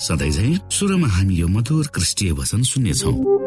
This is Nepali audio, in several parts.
सधैँ सुरुमा हामी यो मधुर क्रिस्टीय भजन सुन्नेछौ।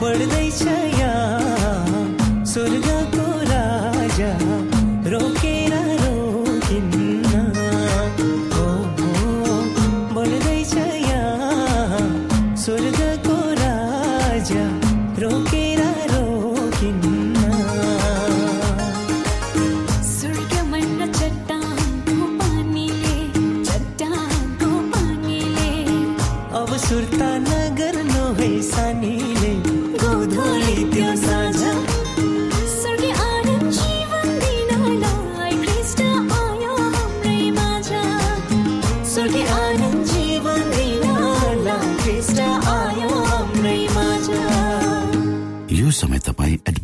पर्दैछ यहाँ स्वर्ग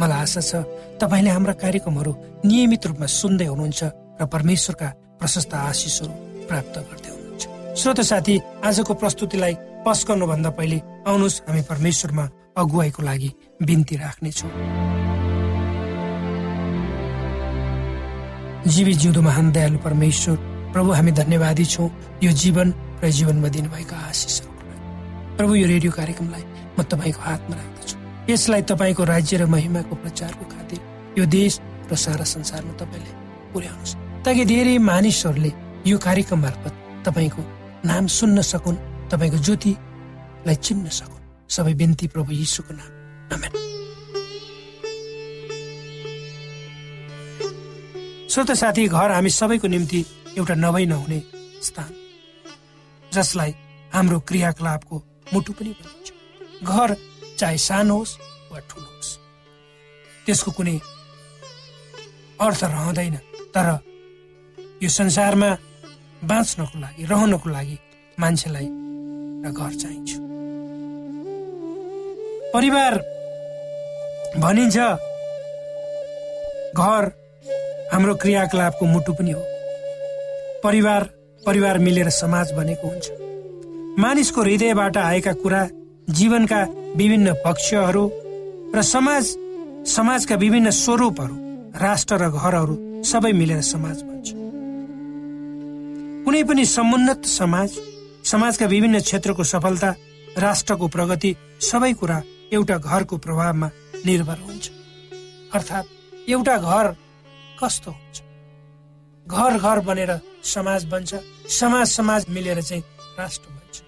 मलाई आशा छ तपाईँले हाम्रा कार्यक्रमहरू नियमित रूपमा सुन्दै हुनुहुन्छ र परमेश्वरका प्रशस्त आशिषहरू प्राप्त गर्दै हुनुहुन्छ। श्रोत साथी आजको प्रस्तुतिलाई पस गर्नुभन्दा पहिले आउनुहोस् हामी परमेश्वरमा अगुवाईको लागि बिन्ती राख्नेछौँ। जीवी जिउँदो महान दयालु परमेश्वर प्रभु हामी धन्यवादी छौँ। यो जीवन र जीवनमा दिनुभएका आशिषहरूको प्रभु यो रेडियो कार्यक्रमलाई म तपाईँको हातमा राख्दछु। यसलाई तपाईँको राज्य र महिमाको प्रचारको खातिर यो देश र सारा संसारमा तपाईँले पुर्याउनुहोस्। ताकि धेरै मानिसहरूले यो कार्यक्रम मार्फत तपाईँको नाम सुन्न सकुन् तपाईँको ज्योतिलाई चिन्न सकुन्। सबै बिन्ती प्रभु यीशुको नाम। श्रोत साथी घर हामी सबैको निम्ति एउटा नभई नहुने स्थान जसलाई हाम्रो क्रियाकलापको मुटु पनि भनिन्छ। घर चाहे सानो होस् वा ठुलो होस् त्यसको कुनै अर्थ रहँदैन तर यो संसारमा बाँच्नको लागि रहनको लागि मान्छेलाई घर चाहिन्छ। परिवार भनिन्छ घर हाम्रो क्रियाकलापको मुटु पनि हो। परिवार परिवार मिलेर समाज बनेको हुन्छ। मानिसको हृदयबाट आएका कुरा जीवनका विभिन्न पक्षहरू र समाज समाजका विभिन्न स्वरूपहरू राष्ट्र र घरहरू सबै मिलेर समाज बन्छ। कुनै पनि समुन्नत समाज समाजका विभिन्न क्षेत्रको सफलता राष्ट्रको प्रगति सबै कुरा एउटा घरको प्रभावमा निर्भर हुन्छ। अर्थात् एउटा घर कस्तो हुन्छ? घर घर बनेर समाज बन्छ समाज समाज मिलेर चाहिँ राष्ट्र बन्छ।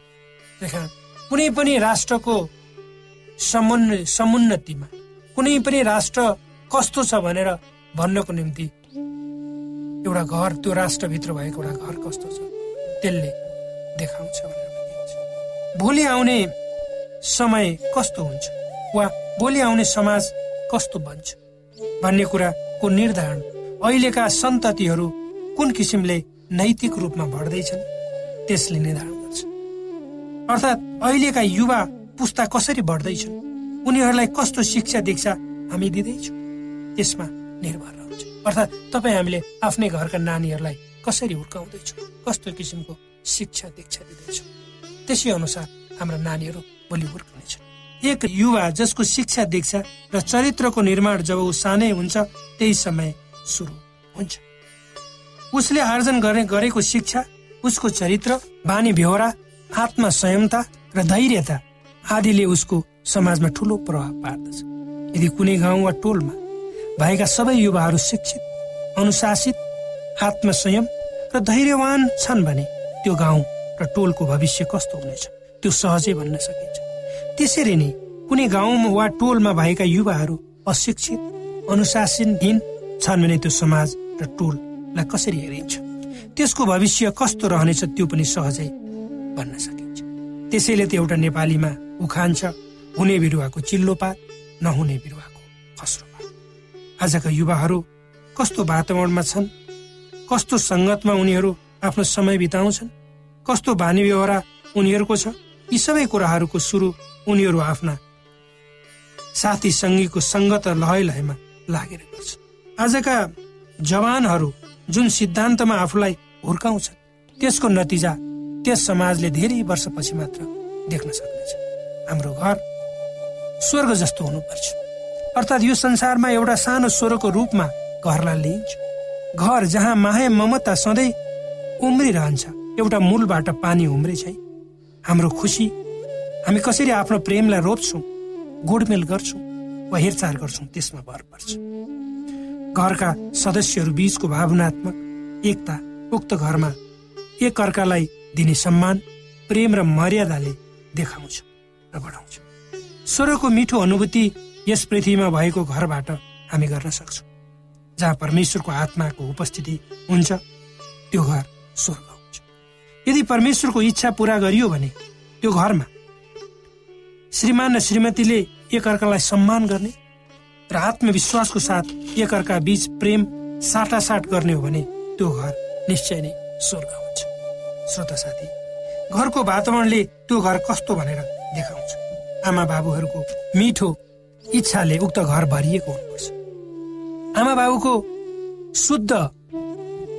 कुनै पनि राष्ट्रको समुन्नतिमा कुनै पनि राष्ट्र कस्तो छ भनेर भन्नको निम्ति एउटा घर त्यो राष्ट्रभित्र भएको एउटा घर कस्तो छ त्यसले देखाउँछ भनेर भोलि आउने समय कस्तो हुन्छ? वा भोलि आउने समाज कस्तो बन्छ? भन्ने कुराको निर्धारण अहिलेका सन्ततिहरू कुन किसिमले नैतिक रूपमा बढ्दैछन् त्यसले निर्धारण अर्थात् अहिलेका युवा पुस्ता कसरी बढ्दैछन्? उनीहरूलाई कस्तो शिक्षा दीक्षा हामी दिँदैछौँ। त्यसमा निर्भर रहन्छ। अर्थात् तपाईँ हामीले आफ्नै घरका नानीहरूलाई कसरी हुर्काउँदैछौँ? कस्तो किसिमको शिक्षा दीक्षा दिँदैछौँ? त्यसै अनुसार हाम्रा नानीहरू भोलि हुर्कनेछन्। एक युवा जसको शिक्षा दीक्षा र चरित्रको निर्माण जब ऊ सानै हुन्छ त्यही समय सुरु हुन्छ। उसले आर्जन गर्ने गरेको शिक्षा उसको चरित्र बानी बेहोरा आत्मा र धैर्यता आदिले उसको समाजमा ठुलो प्रभाव पार्दछ। यदि कुनै गाउँ वा टोलमा भएका सबै युवाहरू शिक्षित अनुशासित आत्मसंयम र धैर्यवान छन् भने त्यो गाउँ र टोलको भविष्य कस्तो हुनेछ त्यो सहजै भन्न सकिन्छ। त्यसरी नै कुनै गाउँ वा टोलमा भएका युवाहरू अशिक्षित अनुशासनहीन छन् भने त्यो समाज र टोललाई कसरी हेरिन्छ? त्यसको भविष्य कस्तो रहनेछ त्यो पनि सहजै भन्न सकिन्छ। त्यसैले त एउटा नेपालीमा उखान छ। हुने बिरुवाको चिल्लो पात नहुने बिरुवाको खस्रो पात। आजका युवाहरू कस्तो वातावरणमा छन्? कस्तो सङ्गतमा उनीहरू आफ्नो समय बिताउँछन्? कस्तो बानी व्यवहार उनीहरूको छ? यी सबै कुराहरूको सुरु उनीहरू आफ्ना साथी सङ्गीको सङ्गत र लहैमा लागेर गर्छ आजका जवानहरू जुन सिद्धान्तमा आफूलाई हुर्काउँछन् त्यसको नतिजा त्यस समाजले धेरै वर्षपछि मात्र देख्न सक्नेछ। हाम्रो घर स्वर्ग जस्तो हुनुपर्छ। अर्थात् यो संसारमा एउटा सानो स्वरको रूपमा घरलाई लिइन्छ। घर जहाँ माया ममता सधैँ उम्रिरहन्छ एउटा मूलबाट पानी उम्रे छै हाम्रो खुसी हामी कसरी आफ्नो प्रेमलाई रोप्छौँ गोडमेल गर्छौँ वा हेरचाह गर्छौँ त्यसमा भर पर्छ। घरका सदस्यहरू बीचको भावनात्मक एकता उक्त घरमा एक अर्कालाई दिने सम्मान प्रेम र मर्यादाले देखाउँछ र बढाउँछ। स्वरको मिठो अनुभूति यस पृथ्वीमा भएको घरबाट हामी गर्न सक्छौँ जहाँ परमेश्वरको आत्माको उपस्थिति हुन्छ त्यो घर स्वर्ग हुन्छ। यदि परमेश्वरको इच्छा पुरा गरियो भने त्यो घरमा श्रीमान र श्रीमतीले एकअर्कालाई सम्मान गर्ने र आत्मविश्वासको साथ एकअर्का बीच प्रेम साटासाट गर्ने हो भने त्यो घर निश्चय नै स्वर्ग हुन्छ। श्रोता साथी घरको वातावरणले त्यो घर कस्तो भनेर देखाउँछ। आमा बाबुहरूको मिठो इच्छाले उक्त घर भरिएको हुनुपर्छ। आमा बाबुको शुद्ध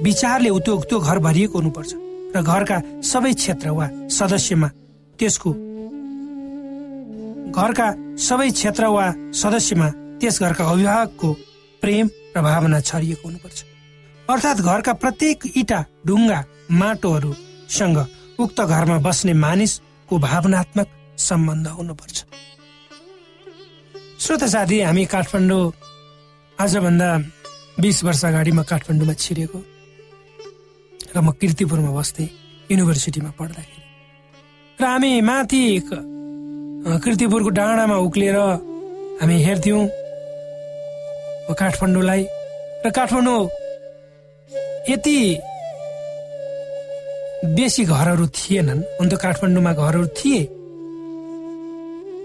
विचारले त्यो त्यो घर भरिएको हुनुपर्छ र घरका सबै क्षेत्र वा सदस्यमा त्यसको घरका सबै क्षेत्र वा सदस्यमा त्यस घरका अभिभावकको प्रेम र भावना छरिएको हुनुपर्छ। अर्थात् घरका प्रत्येक इटा ढुङ्गा माटोहरूसँग उक्त घरमा बस्ने मानिसको भावनात्मक सम्बन्ध हुनुपर्छ। श्रोत साथी हामी काठमाडौँ आजभन्दा बिस वर्ष अगाडि म काठमाडौँमा छिरेको र म किर्तिपुरमा बस्थेँ युनिभर्सिटीमा पढ्दाखेरि। र हामी माथि किर्तिपुरको डाँडामा उक्लिएर हामी हेर्थ्यौँ काठमाडौँलाई। र काठमाडौँ यति बेसी घरहरू थिएनन्। हुन काठमाडौँमा घरहरू थिए।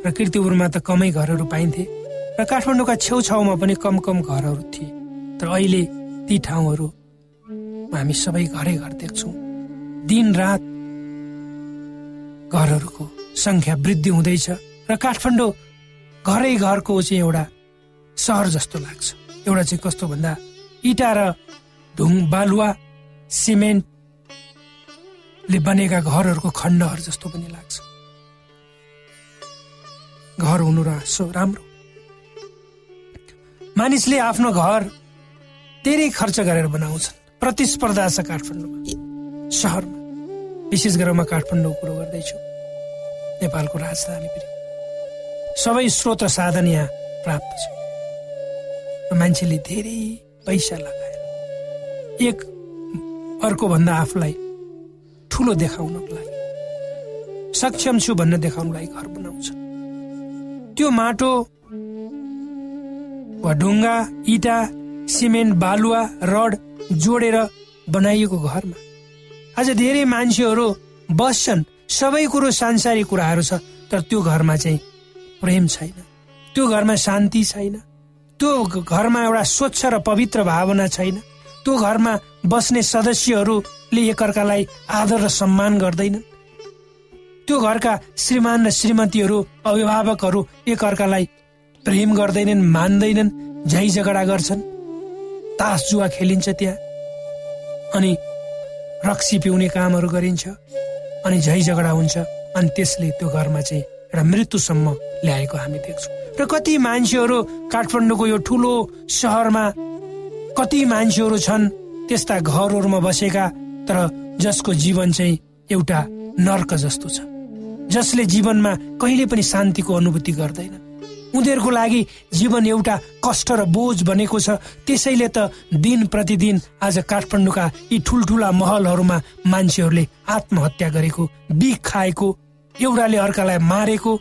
र किर्तिपुरमा त कमै घरहरू पाइन्थे। र काठमाडौँका छेउछाउमा पनि कम कम घरहरू थिए। तर अहिले ती ठाउँहरू हामी सबै घरै घर देख्छौँ। दिन रात घरहरूको सङ्ख्या वृद्धि हुँदैछ र काठमाडौँ घरै घरको चाहिँ एउटा सहर जस्तो लाग्छ। एउटा चाहिँ कस्तो भन्दा इटा र ढुङ बालुवा सिमेन्टले बनेका घरहरूको खण्डहरू जस्तो पनि लाग्छ। घर हुनु र राम्रो। मानिसले आफ्नो घर धेरै खर्च गरेर बनाउँछन्। प्रतिस्पर्धा छ काठमाडौँमा। सहरमा। विशेष गरेर म काठमाडौँ कुरो गर्दैछु। नेपालको राजधानी पनि। सबै स्रोत साधन यहाँ प्राप्त छ। मान्छेले धेरै पैसा लगाएर एक अर्को भन्दा आफूलाई ठुलो देखाउनको लागि। सक्षम छु भन्ने देखाउनलाई घर बनाउँछ। त्यो माटो वा ढुङ्गा इटा सिमेन्ट बालुवा रड जोडेर बनाइएको घरमा आज धेरै मान्छेहरू बस्छन्। सबै कुरो सांसारिक कुराहरू छ तर त्यो घरमा चाहिँ प्रेम छैन। त्यो घरमा शान्ति छैन। त्यो घरमा एउटा स्वच्छ र पवित्र भावना छैन। त्यो घरमा बस्ने सदस्यहरूले एकअर्कालाई आदर र सम्मान गर्दैनन्। त्यो घरका श्रीमान र श्रीमतीहरू अभिभावकहरू एकअर्कालाई प्रेम गर्दैनन् मान्दैनन् झै झगडा गर्छन्। तास जुवा खेलिन्छ त्यहाँ। अनि रक्सी पिउने कामहरू गरिन्छ। अनि झै झगडा हुन्छ। अनि त्यसले त्यो घरमा चाहिँ एउटा मृत्युसम्म ल्याएको हामी देख्छौँ। र कति मान्छेहरू काठमाडौँको यो ठुलो सहरमा कति मान्छेहरू छन् त्यस्ता घरहरूमा बसेका तर जसको जीवन चाहिँ एउटा नर्क जस्तो छ। जसले जीवनमा कहिले पनि शान्तिको अनुभूति गर्दैन। उनीहरूको लागि जीवन एउटा कष्ट र बोझ बनेको छ। त्यसैले त दिन प्रतिदिन आज काठमाडौँका यी ठुल्ठुला महलहरूमा मान्छेहरूले आत्महत्या गरेको बिख खाएको एउटाले अर्कालाई मारेको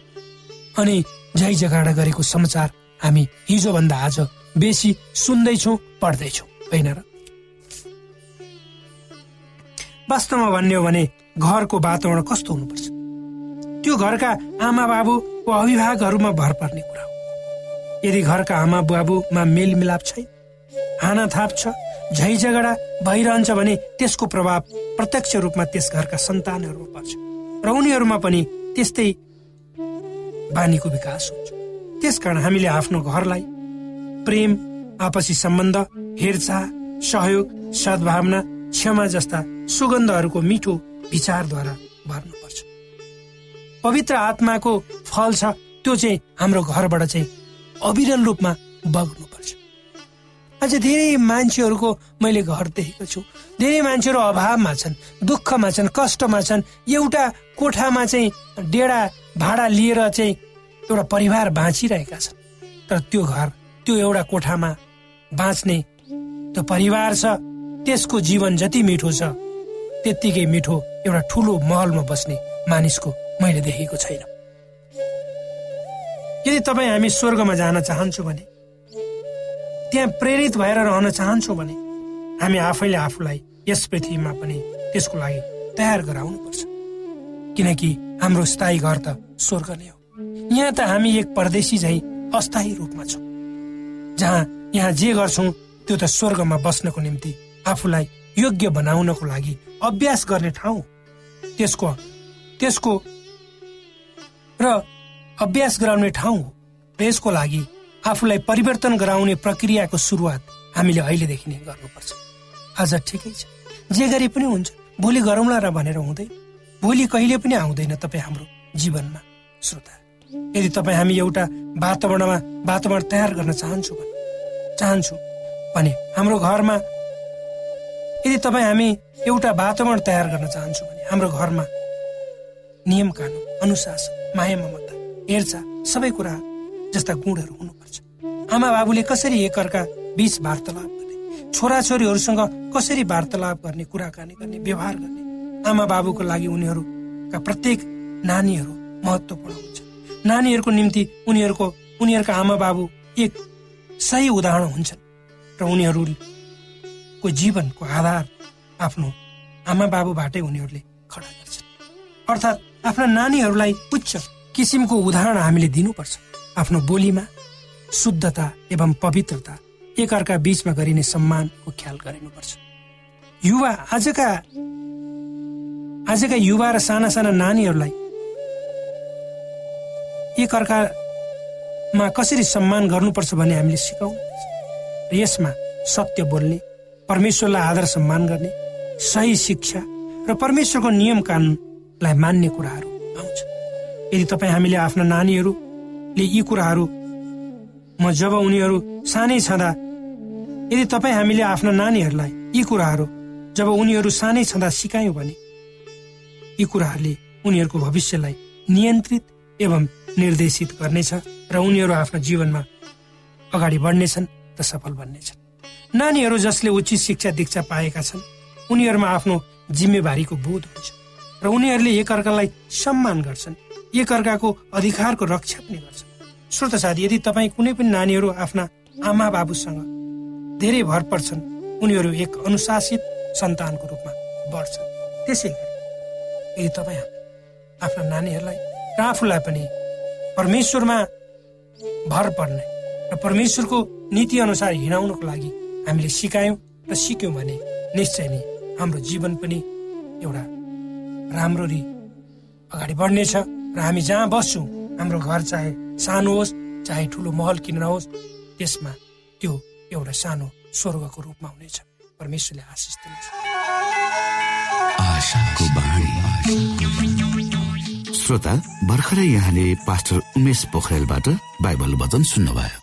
अनि झै झगडा गरेको समाचार हामी हिजोभन्दा आज बेसी सुन्दैछौँ पढ्दैछौँ। होइन र? वास्तवमा भन्ने हो भने घरको वातावरण कस्तो हुनुपर्छ? त्यो घरका आमा बाबु वा अभिभावकहरूमा भर पर्ने कुरा हो। यदि घरका आमा बाबुमा मेलमिलाप छैन हाना थाप छ झै झगडा भइरहन्छ भने त्यसको प्रभाव प्रत्यक्ष रूपमा त्यस घरका सन्तानहरूमा पर्छ र उनीहरूमा पनि त्यस्तै बानीको विकास हुन्छ। त्यसकारण हामीले आफ्नो घरलाई प्रेम आपसी सम्बन्ध हेरचाह सहयोग सद्भावना क्षमा जस्ता सुगन्धहरूको मिठो विचारद्वारा भर्नुपर्छ पवित्र आत्माको फल छ त्यो चाहिँ हाम्रो घरबाट चाहिँ अविरल रूपमा बग्नुपर्छ अझ धेरै मान्छेहरूको मैले घर देखेको छु। धेरै मान्छेहरू अभावमा छन् दुःखमा छन् कष्टमा छन्। एउटा कोठामा चाहिँ डेढा भाडा लिएर चाहिँ एउटा परिवार बाँचिरहेका छन्। तर त्यो घर त्यो एउटा कोठामा बाँच्ने त्यो परिवार छ त्यसको जीवन जति मिठो छ त्यत्तिकै मिठो एउटा ठुलो महलमा बस्ने मानिसको मैले देखेको छैन। यदि तपाईँ हामी स्वर्गमा जान चाहन्छु भने त्यहाँ प्रेरित भएर रहन चाहन्छौँ भने हामी आफैले आफूलाई यस पृथ्वीमा पनि त्यसको लागि तयार गराउनुपर्छ। किनकि हाम्रो स्थायी घर त स्वर्ग नै हो। यहाँ त हामी एक परदेशी झै अस्थायी रूपमा छौँ। जहाँ यहाँ जे गर्छौँ त्यो त स्वर्गमा बस्नको निम्ति आफूलाई योग्य बनाउनको लागि अभ्यास गर्ने ठाउँ। त्यसको त्यसको र अभ्यास गराउने ठाउँ र यसको लागि आफूलाई परिवर्तन गराउने प्रक्रियाको सुरुवात हामीले अहिलेदेखि नै गर्नुपर्छ। आज ठिकै छ। जे गरे पनि हुन्छ। भोलि गरौँला र भनेर हुँदैन भोलि कहिले पनि आउँदैन तपाईँ हाम्रो जीवनमा। श्रोता यदि तपाईँ हामी एउटा वातावरणमा वातावरण तयार गर्न चाहन्छु भने चाहन्छु भने हाम्रो घरमा यदि तपाईँ हामी एउटा वातावरण तयार गर्न चाहन्छौँ भने हाम्रो घरमा नियम कानुन अनुशासन माया ममता हेरचाह सबै कुरा जस्ता गुणहरू हुनुपर्छ। आमा बाबुले कसरी एकअर्का बीच वार्तालाप गर्ने छोराछोरीहरूसँग कसरी वार्तालाप गर्ने कुराकानी गर्ने व्यवहार गर्ने आमा बाबुको लागि उनीहरूका प्रत्येक नानीहरू महत्त्वपूर्ण हुन्छ नानीहरूको निम्ति उनीहरूको उनीहरूका आमा बाबु एक सही उदाहरण हुन्छन् र उनीहरूको जीवनको आधार आफ्नो आमा बाबुबाटै उनीहरूले खडा गर्छन्। अर्थात् आफ्ना नानीहरूलाई उच्च किसिमको उदाहरण हामीले दिनुपर्छ। आफ्नो बोलीमा शुद्धता एवं पवित्रता एकअर्का बीचमा गरिने सम्मानको ख्याल गरिनुपर्छ। युवा आजका आजका युवा र साना साना नानीहरूलाई एकअर्कामा कसरी सम्मान गर्नुपर्छ भन्ने हामीले सिकाउनु यसमा सत्य बोल्ने परमेश्वरलाई आदर सम्मान गर्ने सही शिक्षा र परमेश्वरको नियम कानुनलाई मान्ने कुराहरू आउँछ। यदि तपाईँ हामीले आफ्ना नानीहरूले यी कुराहरू म जब उनीहरू सानै छँदा यदि तपाईँ हामीले आफ्ना नानीहरूलाई यी कुराहरू जब उनीहरू सानै छँदा सिकायौँ भने यी कुराहरूले उनीहरूको भविष्यलाई नियन्त्रित एवं निर्देशित गर्नेछ र उनीहरू आफ्नो जीवनमा अगाडि बढ्नेछन् र सफल बन्नेछन्। नानीहरू जसले उचित शिक्षा दीक्षा पाएका छन् उनीहरूमा आफ्नो जिम्मेवारीको बोध हुन्छ र उनीहरूले एकअर्कालाई सम्मान गर्छन्। एकअर्काको अधिकारको रक्षा पनि गर्छन्। श्रोत साथी यदि तपाईँ कुनै पनि नानीहरू आफ्ना आमा बाबुसँग धेरै भर पर्छन् उनीहरू एक अनुशासित सन्तानको रूपमा बढ्छन्। त्यसै गरी यदि तपाईँ आफ्ना नानीहरूलाई र आफूलाई पनि परमेश्वरमा भर पर्ने र परमेश्वरको नीति अनुसार हिँडाउनको लागि हामीले सिकायौँ र सिक्यौँ भने निश्चय नै हाम्रो जीवन पनि एउटा राम्ररी अगाडि बढ्नेछ र हामी जहाँ बस्छौँ हाम्रो घर चाहे सानो होस् चाहे ठुलो महल किन नहोस् त्यसमा त्यो एउटा सानो स्वर्गको रूपमा हुनेछ। परमेश्वरले आशिष दिनेछ श्रोता भर्खरै यहाँले पास्टर उमेश पोखरेलबाट बाइबल वचन सुन्नुभयो।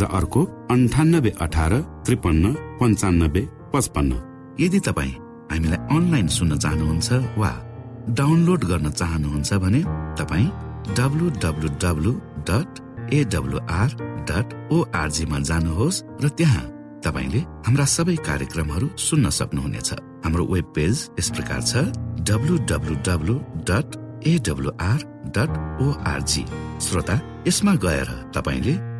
र अर्को अन्ठानब्बे अठार त्रिपन्न पन्चानब्बे पचपन्न। यदि तपाईँ हामीलाई अनलाइन सुन्न चाहनुहुन्छ वा डाउनलोड गर्न चाहनुहुन्छ भने तपाईँ W W W dot AWR dot ओआरजीमा जानुहोस् र त्यहाँ तपाईँले हाम्रा सबै कार्यक्रमहरू सुन्न सक्नुहुनेछ। हाम्रो वेब पेज यस प्रकार छ W dot AWR dot ORG श्रोता यसमा गएर तपाईँले